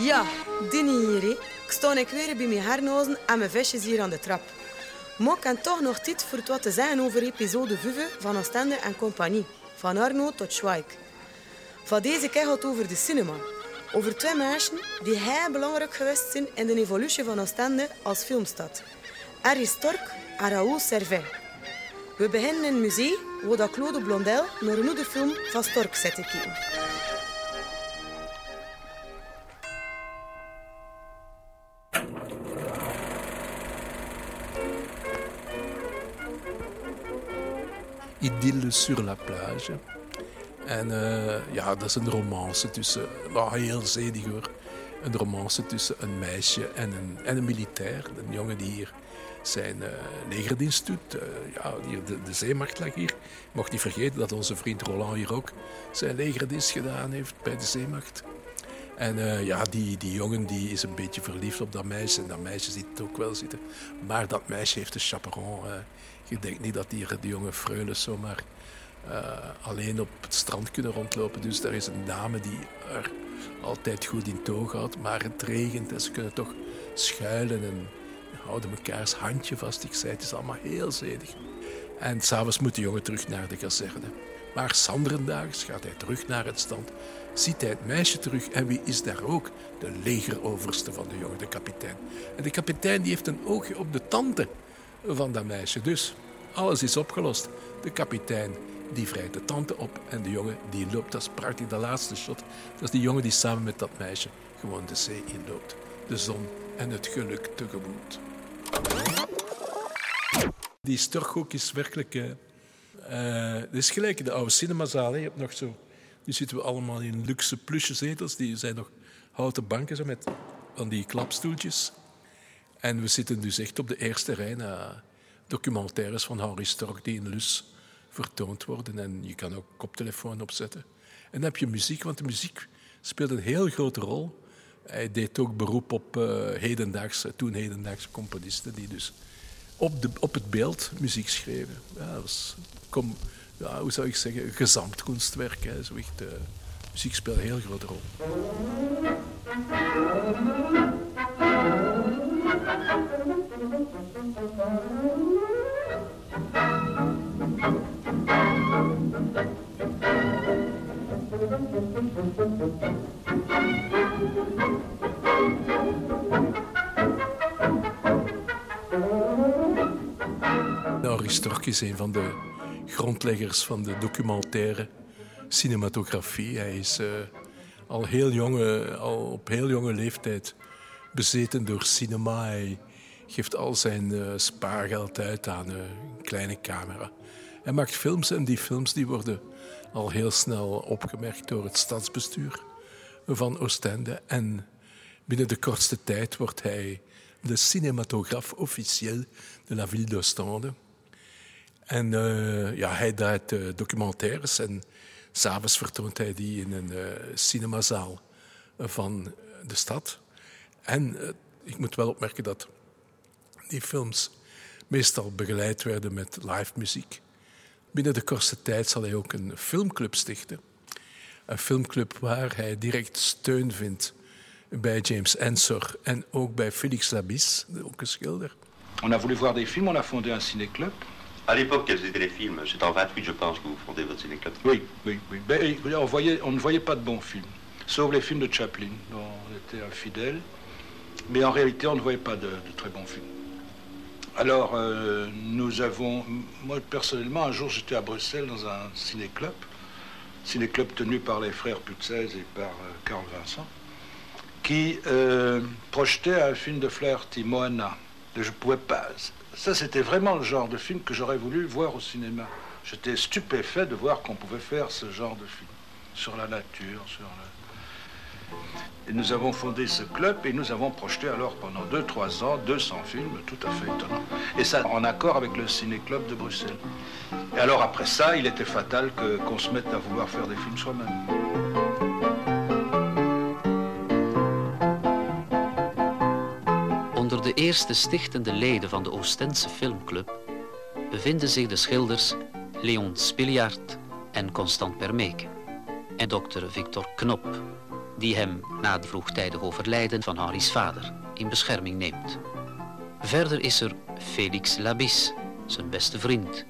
Ja, Dini hier. hè. Ik sta weer bij mijn hernozen en mijn visjes hier aan de trap. Maar ik heb toch nog tijd voor wat te zeggen over episode 5 van Oostende en Compagnie. Van Arno tot Schweik. Van deze keer gaat het over de cinema. Over twee mensen die heel belangrijk geweest zijn in de evolutie van Oostende als filmstad. Harry Stork en Raoul Servet. We beginnen in het museum waar Claude Blondel naar een oude film van Stork zit te kijken. Idylle sur la plage. En eh, ja, dat is een romance tussen, maar heel zedig hoor. Een romance tussen een meisje en een, en een militair. Een jongen die hier zijn uh, legerdienst doet. Uh, ja, hier de, de zeemacht lag hier. Mag niet vergeten dat onze vriend Roland hier ook zijn legerdienst gedaan heeft bij de zeemacht. En uh, ja, die, die jongen die is een beetje verliefd op dat meisje. En dat meisje ziet het ook wel zitten. Maar dat meisje heeft een chaperon. je denkt niet dat hier de jonge freule zomaar alleen op het strand kunnen rondlopen. Dus er is een dame die er altijd goed in toog houdt. Maar het regent en ze kunnen toch schuilen en houden mekaars handje vast. Ik zei, het is allemaal heel zedig. En s'avonds moet de jongen terug naar de kazerne. Maar sanderendaags gaat hij terug naar het stand. Ziet hij het meisje terug en wie is daar ook? De legeroverste van de jongen, de kapitein. En de kapitein die heeft een oogje op de tante van dat meisje. Dus alles is opgelost. De kapitein die vrijt de tante op en de jongen die loopt. Dat is prachtig, de laatste shot. Dat is die jongen die samen met dat meisje gewoon de zee inloopt. De zon en het geluk tegemoet. Die Storkhoek is werkelijk... Het is gelijk de oude cinemazaal. Hè. Je hebt nog zo... Nu zitten we allemaal in luxe plusje zetels. Die zijn nog houten banken zo met van die klapstoeltjes. En we zitten dus echt op de eerste rij naar documentaires van Harry Stork die in Lus vertoond worden. En je kan ook koptelefoon opzetten. En dan heb je muziek, want de muziek speelt een heel grote rol. Hij deed ook beroep op uh, hedendaagse, toen hedendaagse componisten die dus op, de, op het beeld muziek schreven. Ja, dat was, kom, ja, hoe zou ik zeggen, gezamtkunstwerk. Hè. Zo uh, muziek speelt een heel grote rol. Stork is een van de grondleggers van de documentaire cinematografie. Hij is uh, al, heel jonge, al op heel jonge leeftijd bezeten door cinema. Hij geeft al zijn uh, spaargeld uit aan een kleine camera. Hij maakt films en die films die worden al heel snel opgemerkt door het stadsbestuur van Oostende. En binnen de kortste tijd wordt hij de cinematograaf officieel de la ville d'Ostende. En uh, ja, hij draait uh, documentaires en s'avonds vertoont hij die in een uh, cinemazaal van de stad. En ik moet wel opmerken dat die films meestal begeleid werden met live muziek. Binnen de kortste tijd zal hij ook een filmclub stichten. Een filmclub waar hij direct steun vindt bij James Ensor en ook bij Félix Labis, ook een schilder. On a voulu voir des films, on a fondé un ciné-club. À l'époque, quels étaient les films C'est en 28, je pense, que vous fondez votre ciné-club. Oui, oui, oui. Ben, on, voyait, on ne voyait pas de bons films, sauf les films de Chaplin, dont on était infidèle. Mais en réalité, on ne voyait pas de, de très bons films. Alors, euh, nous avons... Moi, personnellement, un jour, j'étais à Bruxelles dans un ciné-club, ciné-club tenu par les frères Putzès et par euh, Carl Vincent, qui euh, projetait un film de Flaherty, Moana. Je ne pouvais pas... Ça, c'était vraiment le genre de film que j'aurais voulu voir au cinéma. J'étais stupéfait de voir qu'on pouvait faire ce genre de film sur la nature, sur le... Et nous avons fondé ce club et nous avons projeté alors pendant 2-3 ans 200 films tout à fait étonnants. Et ça en accord avec le ciné-club de Bruxelles. Et alors après ça, il était fatal qu'on se mette à vouloir faire des films soi-même. De eerste stichtende leden van de Oostense Filmclub bevinden zich de schilders Leon Spiljaert en Constant Permeke en dokter Victor Knop, die hem na het vroegtijdig overlijden van Henri's vader in bescherming neemt. Verder is er Felix Labis, zijn beste vriend,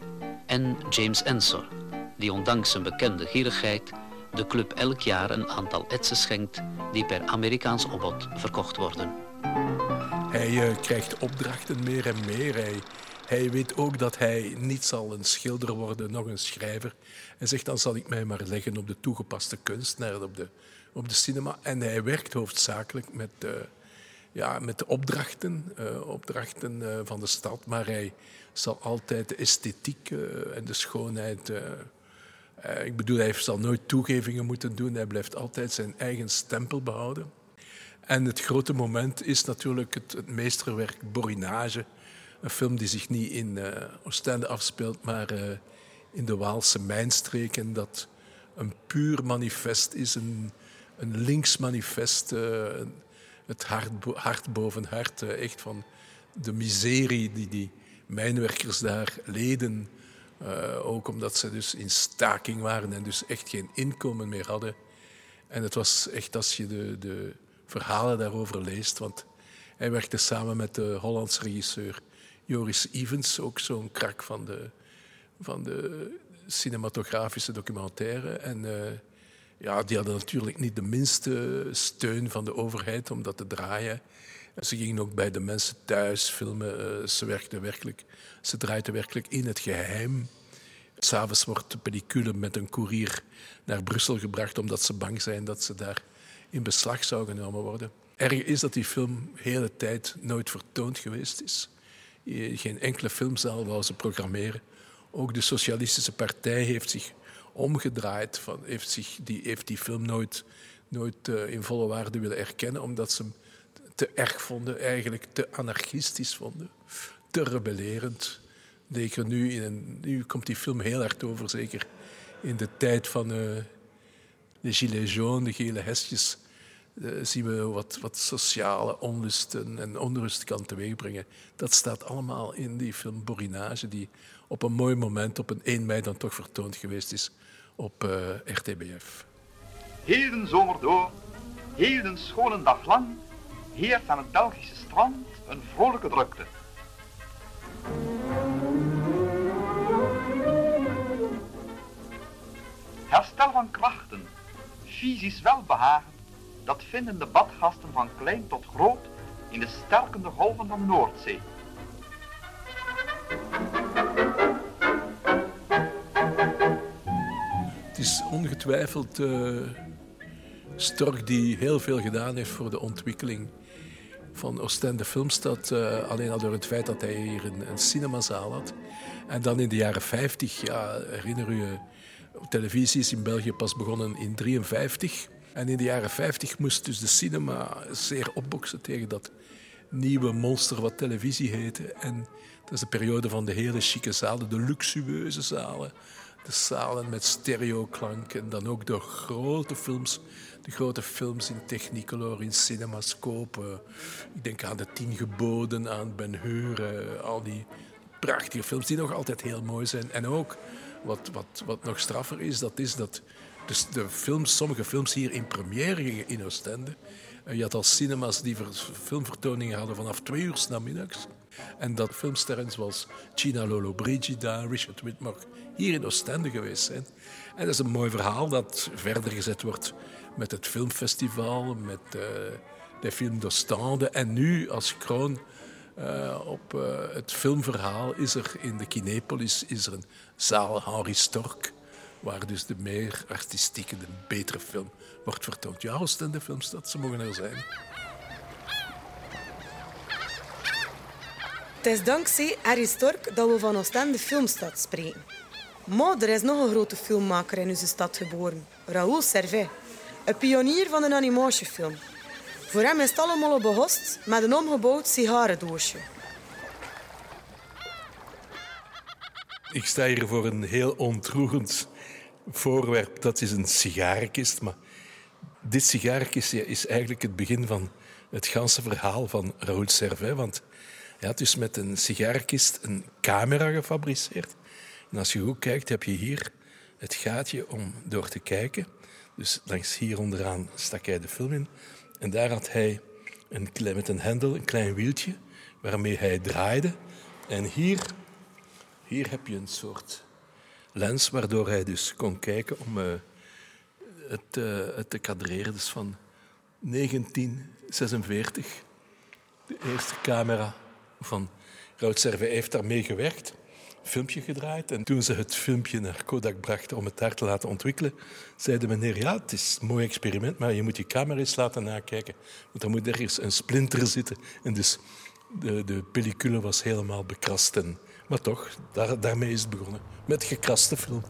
en James Ensor, die ondanks zijn bekende gierigheid de club elk jaar een aantal etsen schenkt die per Amerikaans opbod verkocht worden. Hij uh, krijgt opdrachten meer en meer. Hij, weet ook dat hij niet zal een schilder worden, nog een schrijver. Hij zegt dan zal ik mij maar leggen op de toegepaste kunstnaar, op de, op de cinema. En hij werkt hoofdzakelijk met, uh, ja, met de opdrachten, uh, opdrachten van de stad. Maar hij zal altijd de esthetiek en de schoonheid ik bedoel, hij zal nooit toegevingen moeten doen. Hij blijft altijd zijn eigen stempel behouden. En het grote moment is natuurlijk het, meesterwerk Borinage. Een film die zich niet in uh, Oostende afspeelt, maar uh, in de Waalse mijnstreken. Dat een puur manifest is, een, een links manifest. het hart, hart boven hart, echt van de miserie die die mijnwerkers daar leden ook omdat ze dus in staking waren en dus echt geen inkomen meer hadden. En het was echt als je de, de verhalen daarover leest, want hij werkte samen met de Hollandse regisseur Joris Evans, ook zo'n krak van de, van de cinematografische documentaire. En uh, ja, die hadden natuurlijk niet de minste steun van de overheid om dat te draaien. Ze gingen ook bij de mensen thuis filmen. Uh, ze werkten werkelijk, ze draaiden werkelijk in het geheim. S'avonds wordt de pellicule met een koerier naar Brussel gebracht omdat ze bang zijn dat ze daar in beslag zou genomen worden. Erg is dat die film de hele tijd nooit vertoond geweest is. Geen enkele filmzaal wou ze programmeren. Ook de Socialistische Partij heeft zich omgedraaid, van, heeft, zich, die, heeft die film nooit, nooit uh, in volle waarde willen erkennen, omdat ze hem te erg vonden, eigenlijk te anarchistisch vonden, te rebellerend. Nu, in nu komt die film heel hard over, zeker in de tijd van uh, de gilets jaunes, de gele hesjes, uh, zien we wat, wat sociale onlusten en onrust kan teweegbrengen. Dat staat allemaal in die film Borinage, die op een mooi moment, op een 1 mei dan toch vertoond geweest is op uh, RTBF. Heel zomer door, heel een schone dag lang, heert aan het Belgische strand een vrolijke drukte. Herstel van krachten, fysisch welbehagen, dat vinden de badgasten van klein tot groot in de sterkende golven van Noordzee. Het is ongetwijfeld uh, Stork die heel veel gedaan heeft voor de ontwikkeling van Oostende Filmstad. Uh, alleen al door het feit dat hij hier een, een, cinemazaal had. En dan in de jaren 50, ja, herinner u je, televisie is in België pas begonnen in 1953. En in de jaren 50 moest dus de cinema zeer opboksen tegen dat nieuwe monster wat televisie heette. En dat is de periode van de hele chique zalen, de luxueuze zalen. De zalen met stereoklank en dan ook de grote films de grote films in Technicolor, in Cinemascope. Ik denk aan de Tien Geboden, aan Ben Hur, al die prachtige films die nog altijd heel mooi zijn. En ook, wat, wat, wat nog straffer is, dat is dat dus de films, sommige films hier in première gingen in Oostende. Je had al cinemas die filmvertoningen hadden vanaf twee uur namiddags. En dat filmsterren zoals Gina Lolo Brigida, Richard Whitmore hier in Oostende geweest zijn. En dat is een mooi verhaal dat verder gezet wordt met het filmfestival, met uh, de film d'Ostende. En nu als kroon uh, op uh, het filmverhaal is er in de Kinepolis is er een zaal Henri Stork, waar dus de meer artistieke, de betere film wordt vertoond. Ja, Oostende Filmstad, ze mogen er zijn. Het is dankzij Harry Stork dat we van Oostende Filmstad spreken. Maar er is nog een grote filmmaker in onze stad geboren, Raoul Servet. Een pionier van een animatiefilm. Voor hem is het allemaal behost met een omgebouwd sigarendoosje. Ik sta hier voor een heel ontroerend voorwerp. Dat is een sigarenkist. Maar dit sigarenkistje is eigenlijk het begin van het ganse verhaal van Raoul Servet. Want hij had dus met een sigarenkist een camera gefabriceerd. En als je goed kijkt, heb je hier het gaatje om door te kijken. Dus langs hier onderaan stak hij de film in. En daar had hij een, met een hendel een klein wieltje waarmee hij draaide. En hier, hier heb je een soort lens waardoor hij dus kon kijken om uh, het, uh, het, te kadreren. Dus van 1946, de eerste camera van Raoul Servet heeft daarmee gewerkt filmpje gedraaid. En toen ze het filmpje naar Kodak brachten om het daar te laten ontwikkelen, zeiden meneer, ja, het is een mooi experiment, maar je moet je camera eens laten nakijken. Want er moet ergens een splinter zitten. En dus de, de pellicule was helemaal bekrast. En, maar toch, daar, daarmee is het begonnen. Met gekraste film.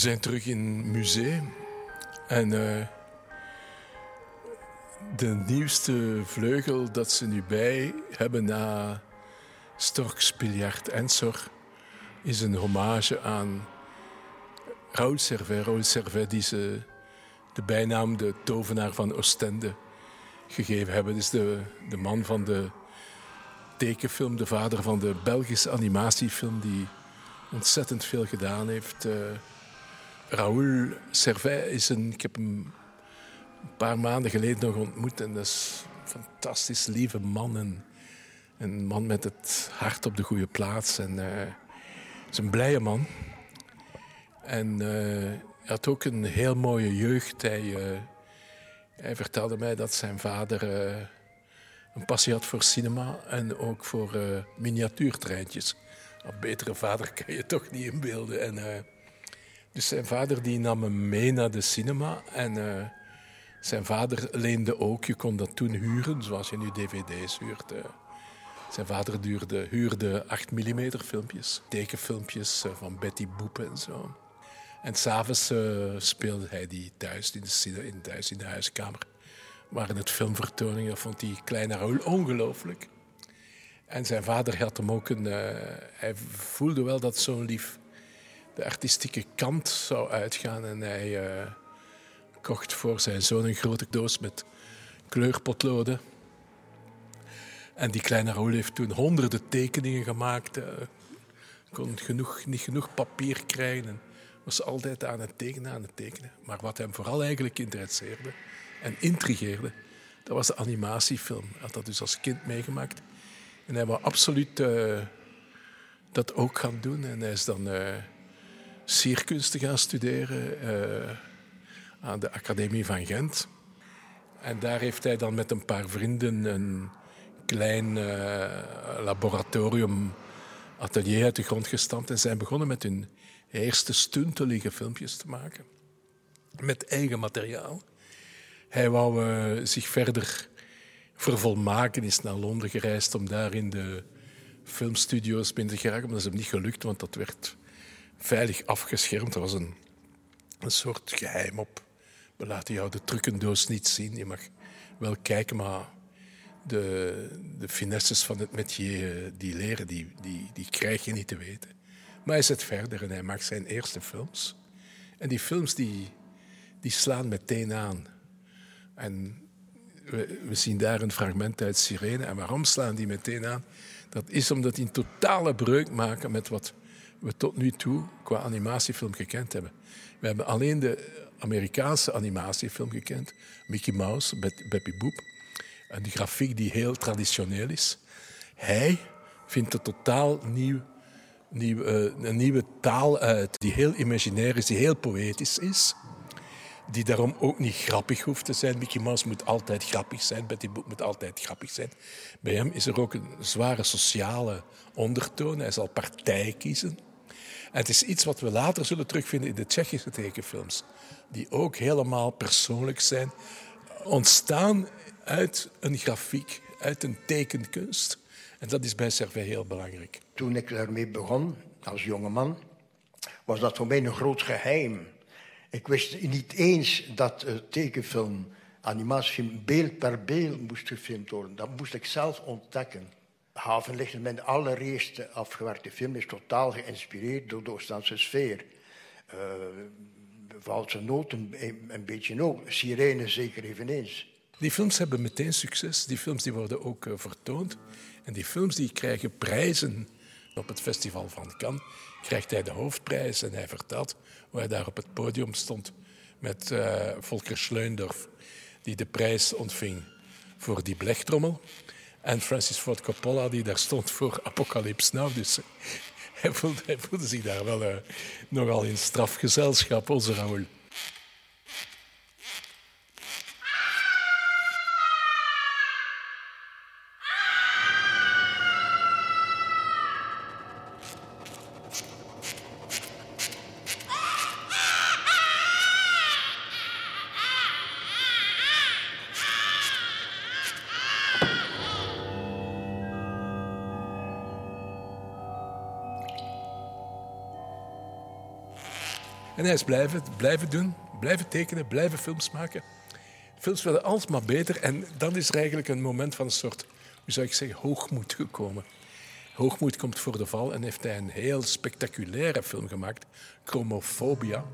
Zijn terug in het museum. En uh, de nieuwste vleugel dat ze nu bij hebben na Storks, Biljart en Sor is een hommage aan Raoul Servet. Raoul Servet die ze de bijnaam de tovenaar van Oostende gegeven hebben. is de, de man van de tekenfilm, de vader van de Belgische animatiefilm die ontzettend veel gedaan heeft... Uh, Raoul Servet is een... Ik heb hem een paar maanden geleden nog ontmoet. En dat is een fantastisch lieve man. En een man met het hart op de goede plaats. En uh, is een blije man. En uh, hij had ook een heel mooie jeugd. Hij, uh, hij vertelde mij dat zijn vader een passie had voor cinema en ook voor miniatuurtreintjes. Een betere vader kan je toch niet inbeelden. En, dus zijn vader die nam hem mee naar de cinema. En uh, zijn vader leende ook, je kon dat toen huren, zoals je nu dvd's huurt. Uh. Zijn vader duurde, huurde 8 mm filmpjes, tekenfilmpjes uh, van Betty Boep en zo. En s'avonds speelde hij die thuis in de, in, thuis in de huiskamer. Waren het filmvertoningen, vond die kleine Raoul ongelooflijk. En zijn vader had hem ook een... hij voelde wel dat zo'n lief de artistieke kant zou uitgaan. En hij uh, kocht voor zijn zoon een grote doos met kleurpotloden. En die kleine Raoul heeft toen honderden tekeningen gemaakt. Uh, kon genoeg, niet genoeg papier krijgen. En was altijd aan het tekenen, aan het tekenen. Maar wat hem vooral eigenlijk interesseerde en intrigeerde, dat was de animatiefilm. Hij had dat dus als kind meegemaakt. En hij wou absoluut uh, dat ook gaan doen. En hij is dan sierkunst te gaan studeren uh, aan de Academie van Gent. En daar heeft hij dan met een paar vrienden een klein uh, laboratorium, atelier uit de grond gestampt en zijn begonnen met hun eerste stuntelige filmpjes te maken. Met eigen materiaal. Hij wou uh, zich verder vervolmaken, is naar Londen gereisd om daar in de filmstudio's binnen te geraken. Maar dat is hem niet gelukt, want dat werd veilig afgeschermd. Er was een, een soort geheim op. We laten jou de trucendoos niet zien. Je mag wel kijken, maar de, de finesses van het métier die leren, die, die, die krijg je niet te weten. Maar hij zet verder en hij maakt zijn eerste films. En die films die, die slaan meteen aan. En we, we, zien daar een fragment uit Sirene. En waarom slaan die meteen aan? Dat is omdat die een totale breuk maken met wat we tot nu toe qua animatiefilm gekend hebben. We hebben alleen de Amerikaanse animatiefilm gekend, Mickey Mouse, Beppy Boop. En die grafiek die heel traditioneel is. Hij vindt een totaal nieuw, uh, een nieuwe taal uit, die heel imaginair is, die heel poëtisch is. Die daarom ook niet grappig hoeft te zijn. Mickey Mouse moet altijd grappig zijn, Betty Boop moet altijd grappig zijn. Bij hem is er ook een zware sociale ondertoon. Hij zal partij kiezen. Het is iets wat we later zullen terugvinden in de Tsjechische tekenfilms, die ook helemaal persoonlijk zijn, ontstaan uit een grafiek, uit een tekenkunst. En dat is bij Servet heel belangrijk. Toen ik daarmee begon, als jongeman, was dat voor mij een groot geheim. Ik wist niet eens dat tekenfilm, animatiefilm, beeld per beeld moest gefilmd worden. Dat moest ik zelf ontdekken. Havenlicht, mijn allereerste afgewerkte film, is totaal geïnspireerd door de Oostense sfeer. Uh, Valse noten een, beetje ook, Sirene zeker eveneens. Die films hebben meteen succes. Die films die worden ook uh, vertoond. En die films die krijgen prijzen. Op het festival van Cannes krijgt hij de hoofdprijs en hij vertelt hoe hij daar op het podium stond met uh, Volker Schleundorf, die de prijs ontving voor die blechtrommel. En Francis Ford Coppola, die daar stond voor Apocalypse Now. Dus hij voelde, hij voelde zich daar wel uh, nogal in strafgezelschap, onze Raoul. Blijven, blijven doen, blijven tekenen, blijven films maken. Films werden alsmaar beter en dan is er eigenlijk een moment van een soort, hoe zou ik zeggen, hoogmoed gekomen. Hoogmoed komt voor de val en heeft hij een heel spectaculaire film gemaakt, Chromophobia,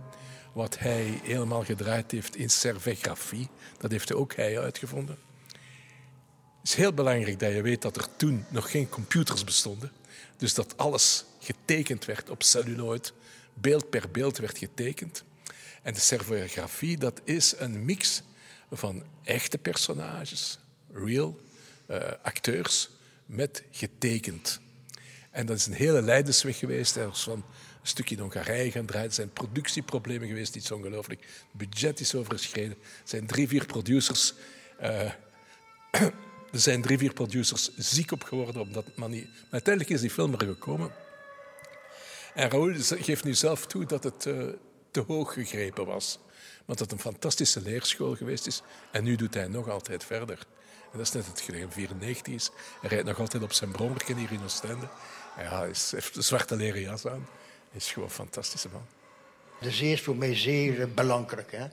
wat hij helemaal gedraaid heeft in servegrafie. Dat heeft ook hij uitgevonden. Het is heel belangrijk dat je weet dat er toen nog geen computers bestonden. Dus dat alles getekend werd op celluloid, beeld per beeld werd getekend. En de servografie, dat is een mix van echte personages, real uh, acteurs, met getekend. En dat is een hele leidensweg geweest. Er is van een stukje in Hongarije gaan draaien. Er zijn productieproblemen geweest, iets ongelooflijk. Het budget is overschreden. Er zijn drie, vier producers... Uh, er zijn drie, vier producers ziek op geworden op dat manier. Maar uiteindelijk is die film er gekomen. En Raoul geeft nu zelf toe dat het uh, te hoog gegrepen was. Want dat het een fantastische leerschool geweest is. En nu doet hij nog altijd verder. En dat is net het gelegen 94 is. Hij rijdt nog altijd op zijn brommerken hier in Oostende. Ja, hij heeft een zwarte leren jas aan. Hij is gewoon een fantastische man. De zee is voor mij zeer eh, belangrijk. Hè?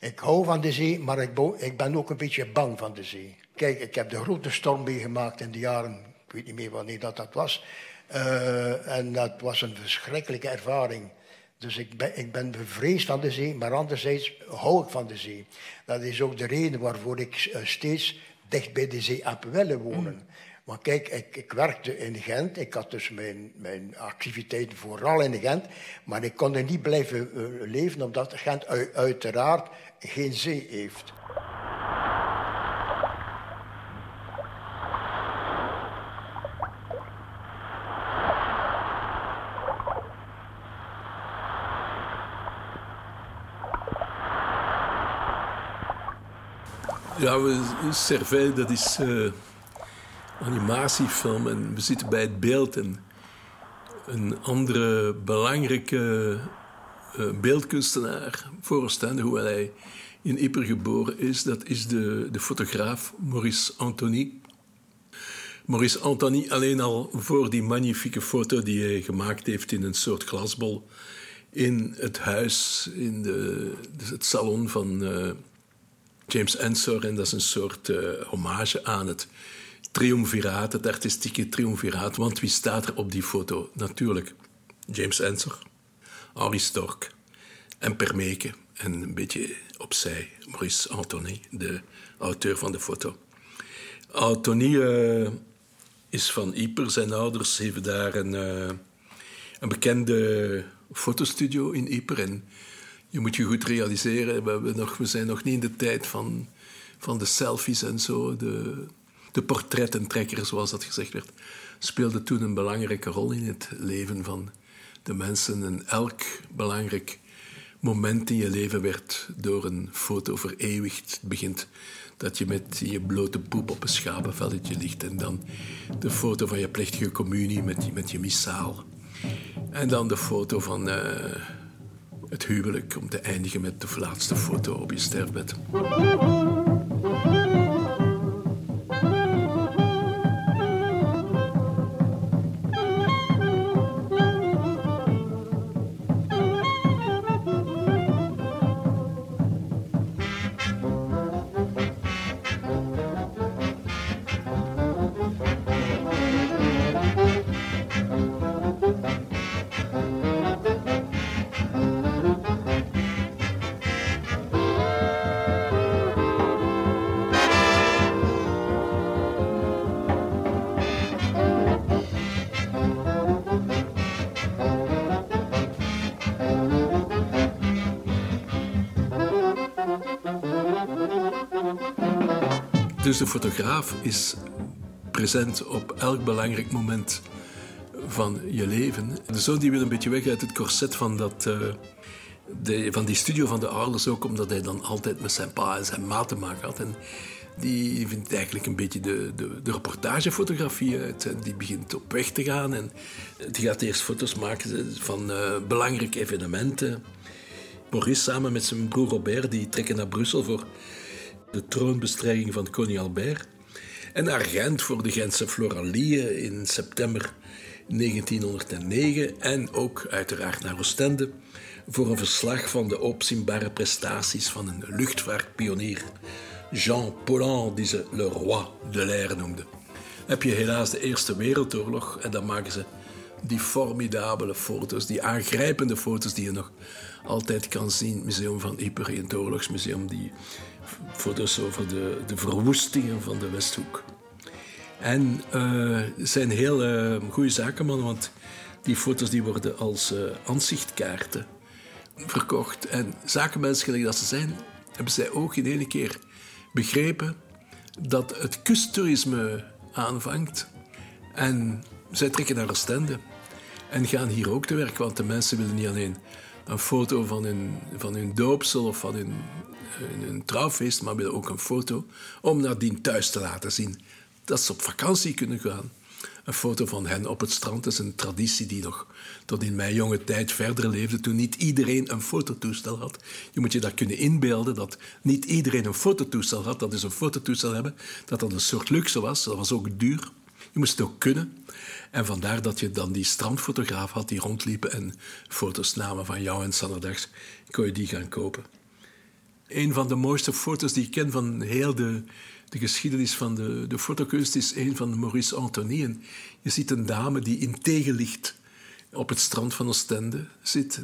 Ik hou van de zee, maar ik, ik, ben ook een beetje bang van de zee. Kijk, ik heb de grote storm meegemaakt in de jaren, ik weet niet meer wanneer dat, dat was. Uh, en dat was een verschrikkelijke ervaring. Dus ik ben, ik ben bevreesd van de zee, maar anderzijds hou ik van de zee. Dat is ook de reden waarvoor ik uh, steeds dicht bij de zee heb willen wonen. Mm. Want kijk, ik, ik, werkte in Gent. Ik had dus mijn, mijn activiteiten vooral in Gent. Maar ik kon er niet blijven uh, leven, omdat Gent uiteraard geen zee heeft. Ja, Cervelle, dat is uh, animatiefilm en we zitten bij het beeld. En een andere belangrijke uh, beeldkunstenaar voor Oostende, hoewel hij in Ypres geboren is, dat is de, de fotograaf Maurice Antony. Maurice Antony alleen al voor die magnifieke foto die hij gemaakt heeft in een soort glasbol in het huis, in de, het salon van... Uh, James Ensor. En dat is een soort uh, hommage aan het triumviraat, het artistieke triumviraat. Want wie staat er op die foto? Natuurlijk James Ensor, Henri Stork en Permeke. En een beetje opzij Maurice Antony, de auteur van de foto. Antony uh, is van Ypres. Zijn ouders hebben daar een, uh, een bekende fotostudio in Ypres. En je moet je goed realiseren, we, nog, we zijn nog niet in de tijd van, van de selfies en zo. De, de portrettentrekker, zoals dat gezegd werd, speelde toen een belangrijke rol in het leven van de mensen. En elk belangrijk moment in je leven werd door een foto vereeuwigd. Het begint dat je met je blote poep op een schapenvelletje ligt. En dan de foto van je plechtige communie met, met je missaal. En dan de foto van... Uh, het huwelijk om te eindigen met de laatste foto op je sterfbed. Dus de fotograaf is present op elk belangrijk moment van je leven. De zoon die wil een beetje weg uit het corset van, dat, uh, de, van die studio van de ouders, ook omdat hij dan altijd met zijn pa en zijn ma te maken had. En die vindt eigenlijk een beetje de, de, de reportagefotografie uit. En die begint op weg te gaan en die gaat eerst foto's maken van uh, belangrijke evenementen. Maurice samen met zijn broer Robert die trekken naar Brussel voor de troonbestrijding van koning Albert. En naar Gent voor de Gentse Floralie in september 1909. En ook uiteraard naar Oostende voor een verslag van de opzienbare prestaties van een luchtvaartpionier, Jean Paulhan, die ze Le Roi de l'air noemde. Heb je helaas de Eerste Wereldoorlog en dan maken ze die formidabele foto's, die aangrijpende foto's die je nog altijd kan zien. Het museum van Ypres, het oorlogsmuseum, die foto's over de, de verwoestingen van de Westhoek. En uh, zijn heel uh, goede zaken, man, want die foto's die worden als uh, aanzichtkaarten verkocht. En zakenmensen, gelijk dat ze zijn, hebben zij ook in één keer begrepen dat het kusttoerisme aanvangt. En zij trekken naar Oostende en gaan hier ook te werk, want de mensen willen niet alleen een foto van hun, van hun doopsel of van hun, hun trouwfeest, maar willen ook een foto om nadien thuis te laten zien dat ze op vakantie kunnen gaan. Een foto van hen op het strand is een traditie die nog tot in mijn jonge tijd verder leefde, toen niet iedereen een fototoestel had. Je moet je dat kunnen inbeelden, dat niet iedereen een fototoestel had. Dat is een fototoestel hebben, dat dat een soort luxe was. Dat was ook duur. Je moest het ook kunnen. En vandaar dat je dan die strandfotograaf had die rondliepen en foto's namen van jou en Sanderdags. Kon je die gaan kopen. Een van de mooiste foto's die ik ken van heel de, de geschiedenis van de, de fotokunst is een van Maurice. En je ziet een dame die in tegenlicht op het strand van Oostende zit.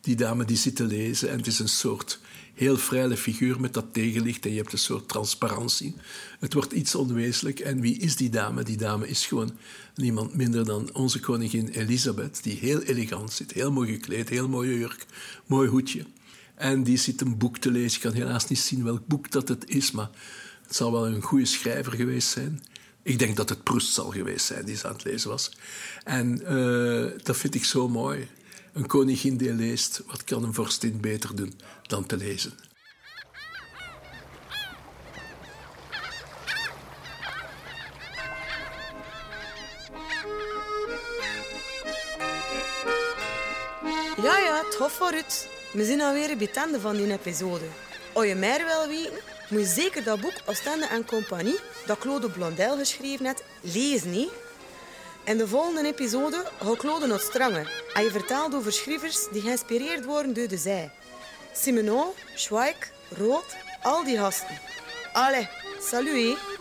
Die dame die zit te lezen en het is een soort heel vrije figuur met dat tegenlicht en je hebt een soort transparantie. Het wordt iets onwezenlijk. En wie is die dame? Die dame is gewoon niemand minder dan onze koningin Elisabeth, die heel elegant zit, heel mooi gekleed, heel mooie jurk, mooi hoedje. En die zit een boek te lezen. Ik kan helaas niet zien welk boek dat het is, maar het zal wel een goede schrijver geweest zijn. Ik denk dat het Proust zal geweest zijn die ze aan het lezen was. En uh, dat vind ik zo mooi. Een koningin die leest, wat kan een vorstin beter doen dan te lezen? Ja, ja, tof voor het. We zijn alweer bij het van die episode. Als je meer wil weten, moet je zeker dat boek Oostende en Compagnie, dat Claude Blondel geschreven heeft, lezen. Niet? In de volgende episode gaat Claude nog stranger en je vertelt over schrijvers die geïnspireerd worden door de zij. Simenon, Schweik, Rood, al die gasten. Allee, salut!